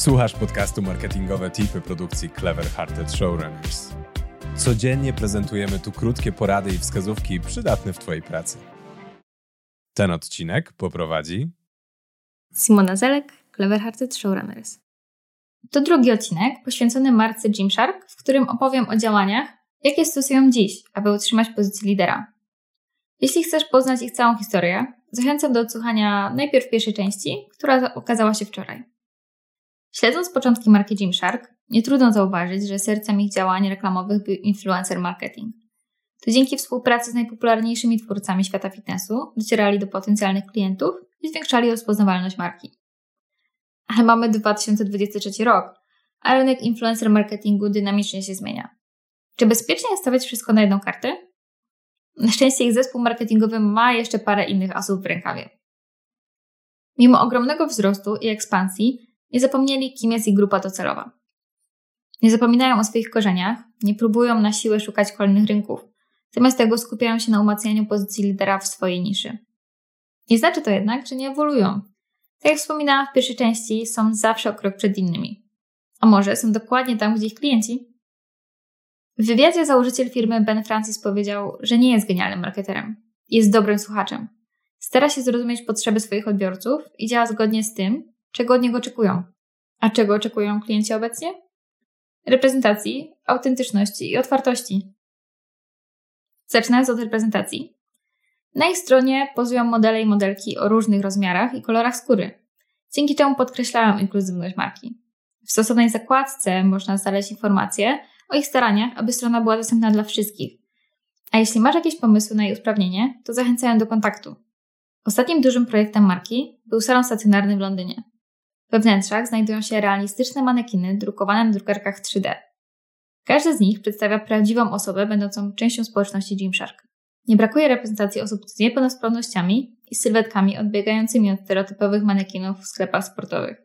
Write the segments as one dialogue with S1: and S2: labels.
S1: Słuchasz podcastu Marketingowe Tipy produkcji Clever Hearted Showrunners. Codziennie prezentujemy tu krótkie porady i wskazówki przydatne w Twojej pracy. Ten odcinek poprowadzi
S2: Simona Zelek, Clever Hearted Showrunners. To drugi odcinek poświęcony marce Gymshark, w którym opowiem o działaniach, jakie stosują dziś, aby utrzymać pozycję lidera. Jeśli chcesz poznać ich całą historię, zachęcam do odsłuchania najpierw pierwszej części, która okazała się wczoraj. Śledząc początki marki Gymshark, nie trudno zauważyć, że sercem ich działań reklamowych był influencer marketing. To dzięki współpracy z najpopularniejszymi twórcami świata fitnessu docierali do potencjalnych klientów i zwiększali rozpoznawalność marki. Ale mamy 2023 rok, a rynek influencer marketingu dynamicznie się zmienia. Czy bezpiecznie jest stawiać wszystko na jedną kartę? Na szczęście ich zespół marketingowy ma jeszcze parę innych asów w rękawie. Mimo ogromnego wzrostu i ekspansji, nie zapomnieli, kim jest ich grupa docelowa. Nie zapominają o swoich korzeniach, nie próbują na siłę szukać kolejnych rynków. Zamiast tego skupiają się na umacnianiu pozycji lidera w swojej niszy. Nie znaczy to jednak, że nie ewoluują. Tak jak wspominałam w pierwszej części, są zawsze o krok przed innymi. A może są dokładnie tam, gdzie ich klienci? W wywiadzie założyciel firmy Ben Francis powiedział, że nie jest genialnym marketerem. Jest dobrym słuchaczem. Stara się zrozumieć potrzeby swoich odbiorców i działa zgodnie z tym, czego od niego oczekują. A czego oczekują klienci obecnie? Reprezentacji, autentyczności i otwartości. Zaczynając od reprezentacji. Na ich stronie pozują modele i modelki o różnych rozmiarach i kolorach skóry, dzięki czemu podkreślają inkluzywność marki. W stosownej zakładce można znaleźć informacje o ich staraniach, aby strona była dostępna dla wszystkich. A jeśli masz jakieś pomysły na jej usprawnienie, to zachęcają do kontaktu. Ostatnim dużym projektem marki był salon stacjonarny w Londynie. We wnętrzach znajdują się realistyczne manekiny drukowane na drukarkach 3D. Każdy z nich przedstawia prawdziwą osobę będącą częścią społeczności Gymshark. Nie brakuje reprezentacji osób z niepełnosprawnościami i sylwetkami odbiegającymi od stereotypowych manekinów w sklepach sportowych.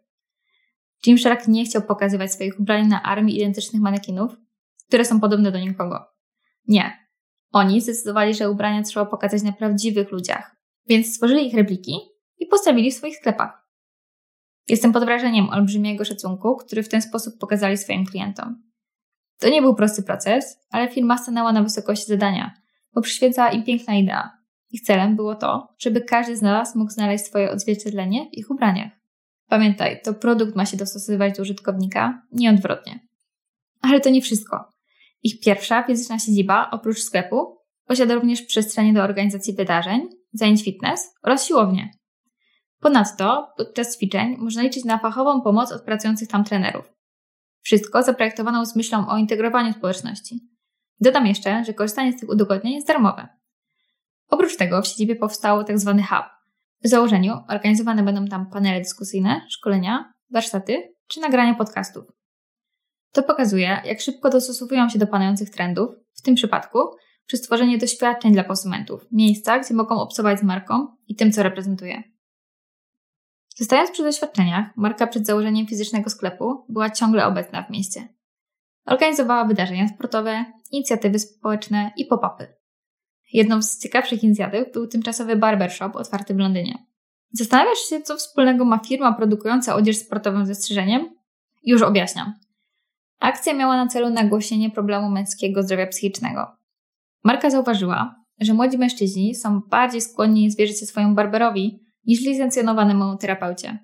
S2: Gymshark nie chciał pokazywać swoich ubrań na armii identycznych manekinów, które są podobne do nikogo. Nie. Oni zdecydowali, że ubrania trzeba pokazać na prawdziwych ludziach, więc stworzyli ich repliki i postawili w swoich sklepach. Jestem pod wrażeniem olbrzymiego szacunku, który w ten sposób pokazali swoim klientom. To nie był prosty proces, ale firma stanęła na wysokości zadania, bo przyświecała im piękna idea. Ich celem było to, żeby każdy z nas mógł znaleźć swoje odzwierciedlenie w ich ubraniach. Pamiętaj, to produkt ma się dostosowywać do użytkownika, nie odwrotnie. Ale to nie wszystko. Ich pierwsza fizyczna siedziba, oprócz sklepu, posiada również przestrzenie do organizacji wydarzeń, zajęć fitness oraz siłownię. Ponadto podczas ćwiczeń można liczyć na fachową pomoc od pracujących tam trenerów. Wszystko zaprojektowano z myślą o integrowaniu społeczności. Dodam jeszcze, że korzystanie z tych udogodnień jest darmowe. Oprócz tego w siedzibie powstał tzw. Tak hub. W założeniu organizowane będą tam panele dyskusyjne, szkolenia, warsztaty czy nagrania podcastów. To pokazuje, jak szybko dostosowują się do panujących trendów, w tym przypadku przy stworzeniu doświadczeń dla konsumentów, miejsca, gdzie mogą obcować z marką i tym, co reprezentuje. Zostając przy doświadczeniach, marka przed założeniem fizycznego sklepu była ciągle obecna w mieście. Organizowała wydarzenia sportowe, inicjatywy społeczne i pop-upy. Jedną z ciekawszych inicjatyw był tymczasowy barbershop otwarty w Londynie. Zastanawiasz się, co wspólnego ma firma produkująca odzież sportową ze strzyżeniem? Już objaśniam. Akcja miała na celu nagłośnienie problemu męskiego zdrowia psychicznego. Marka zauważyła, że młodzi mężczyźni są bardziej skłonni zwierzyć się swojemu barberowi niż licencjonowanemu terapeucie.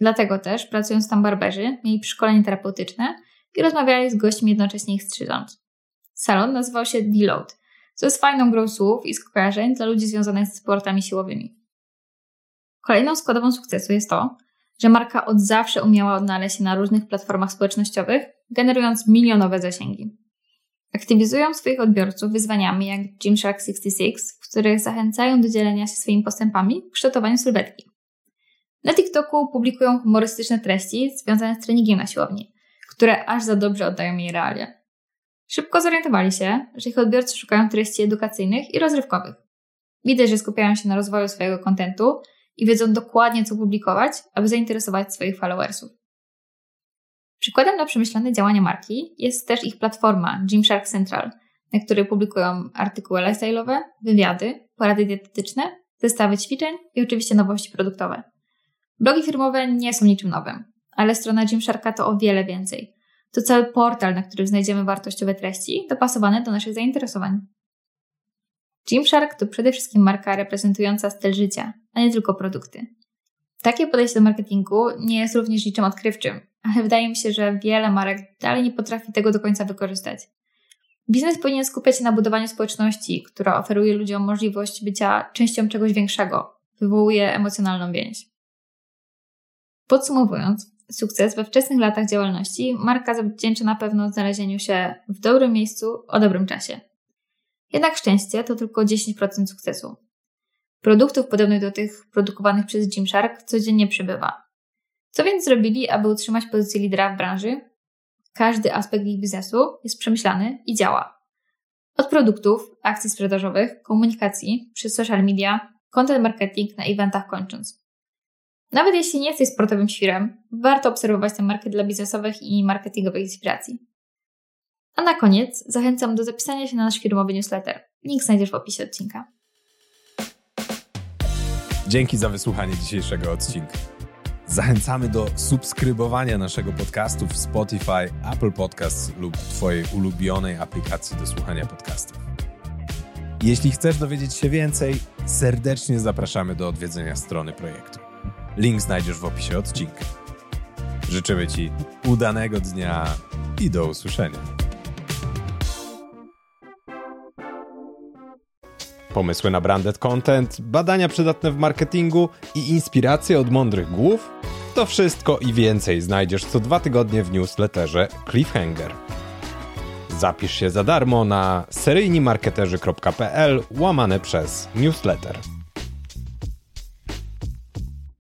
S2: Dlatego też, pracując tam barberzy, mieli szkolenie terapeutyczne i rozmawiali z gośćmi jednocześnie ich strzyżąc. Salon nazywał się Deload, co jest fajną grą słów i skojarzeń dla ludzi związanych z sportami siłowymi. Kolejną składową sukcesu jest to, że marka od zawsze umiała odnaleźć się na różnych platformach społecznościowych, generując milionowe zasięgi. Aktywizują swoich odbiorców wyzwaniami jak Gymshark 66, w których zachęcają do dzielenia się swoimi postępami w kształtowaniu sylwetki. Na TikToku publikują humorystyczne treści związane z treningiem na siłowni, które aż za dobrze oddają jej realia. Szybko zorientowali się, że ich odbiorcy szukają treści edukacyjnych i rozrywkowych. Widać, że skupiają się na rozwoju swojego kontentu i wiedzą dokładnie, co publikować, aby zainteresować swoich followersów. Przykładem na przemyślane działania marki jest też ich platforma Gymshark Central, na której publikują artykuły lifestyle'owe, wywiady, porady dietetyczne, zestawy ćwiczeń i oczywiście nowości produktowe. Blogi firmowe nie są niczym nowym, ale strona Gymsharka to o wiele więcej. To cały portal, na którym znajdziemy wartościowe treści dopasowane do naszych zainteresowań. Gymshark to przede wszystkim marka reprezentująca styl życia, a nie tylko produkty. Takie podejście do marketingu nie jest również niczym odkrywczym, ale wydaje mi się, że wiele marek dalej nie potrafi tego do końca wykorzystać. Biznes powinien skupiać się na budowaniu społeczności, która oferuje ludziom możliwość bycia częścią czegoś większego, wywołuje emocjonalną więź. Podsumowując, sukces we wczesnych latach działalności marka zawdzięcza na pewno znalezieniu się w dobrym miejscu o dobrym czasie. Jednak szczęście to tylko 10% sukcesu. Produktów podobnych do tych produkowanych przez Gymshark codziennie przybywa. Co więc zrobili, aby utrzymać pozycję lidera w branży? Każdy aspekt ich biznesu jest przemyślany i działa. Od produktów, akcji sprzedażowych, komunikacji, przez social media, content marketing na eventach kończąc. Nawet jeśli nie jesteś sportowym świrem, warto obserwować tę markę dla biznesowych i marketingowych inspiracji. A na koniec zachęcam do zapisania się na nasz firmowy newsletter. Link znajdziesz w opisie odcinka.
S1: Dzięki za wysłuchanie dzisiejszego odcinka. Zachęcamy do subskrybowania naszego podcastu w Spotify, Apple Podcasts lub Twojej ulubionej aplikacji do słuchania podcastów. Jeśli chcesz dowiedzieć się więcej, serdecznie zapraszamy do odwiedzenia strony projektu. Link znajdziesz w opisie odcinka. Życzymy Ci udanego dnia i do usłyszenia. Pomysły na branded content, badania przydatne w marketingu i inspiracje od mądrych głów? To wszystko i więcej znajdziesz co dwa tygodnie w newsletterze Cliffhanger. Zapisz się za darmo na seryjnimarketerzy.pl łamane przez newsletter.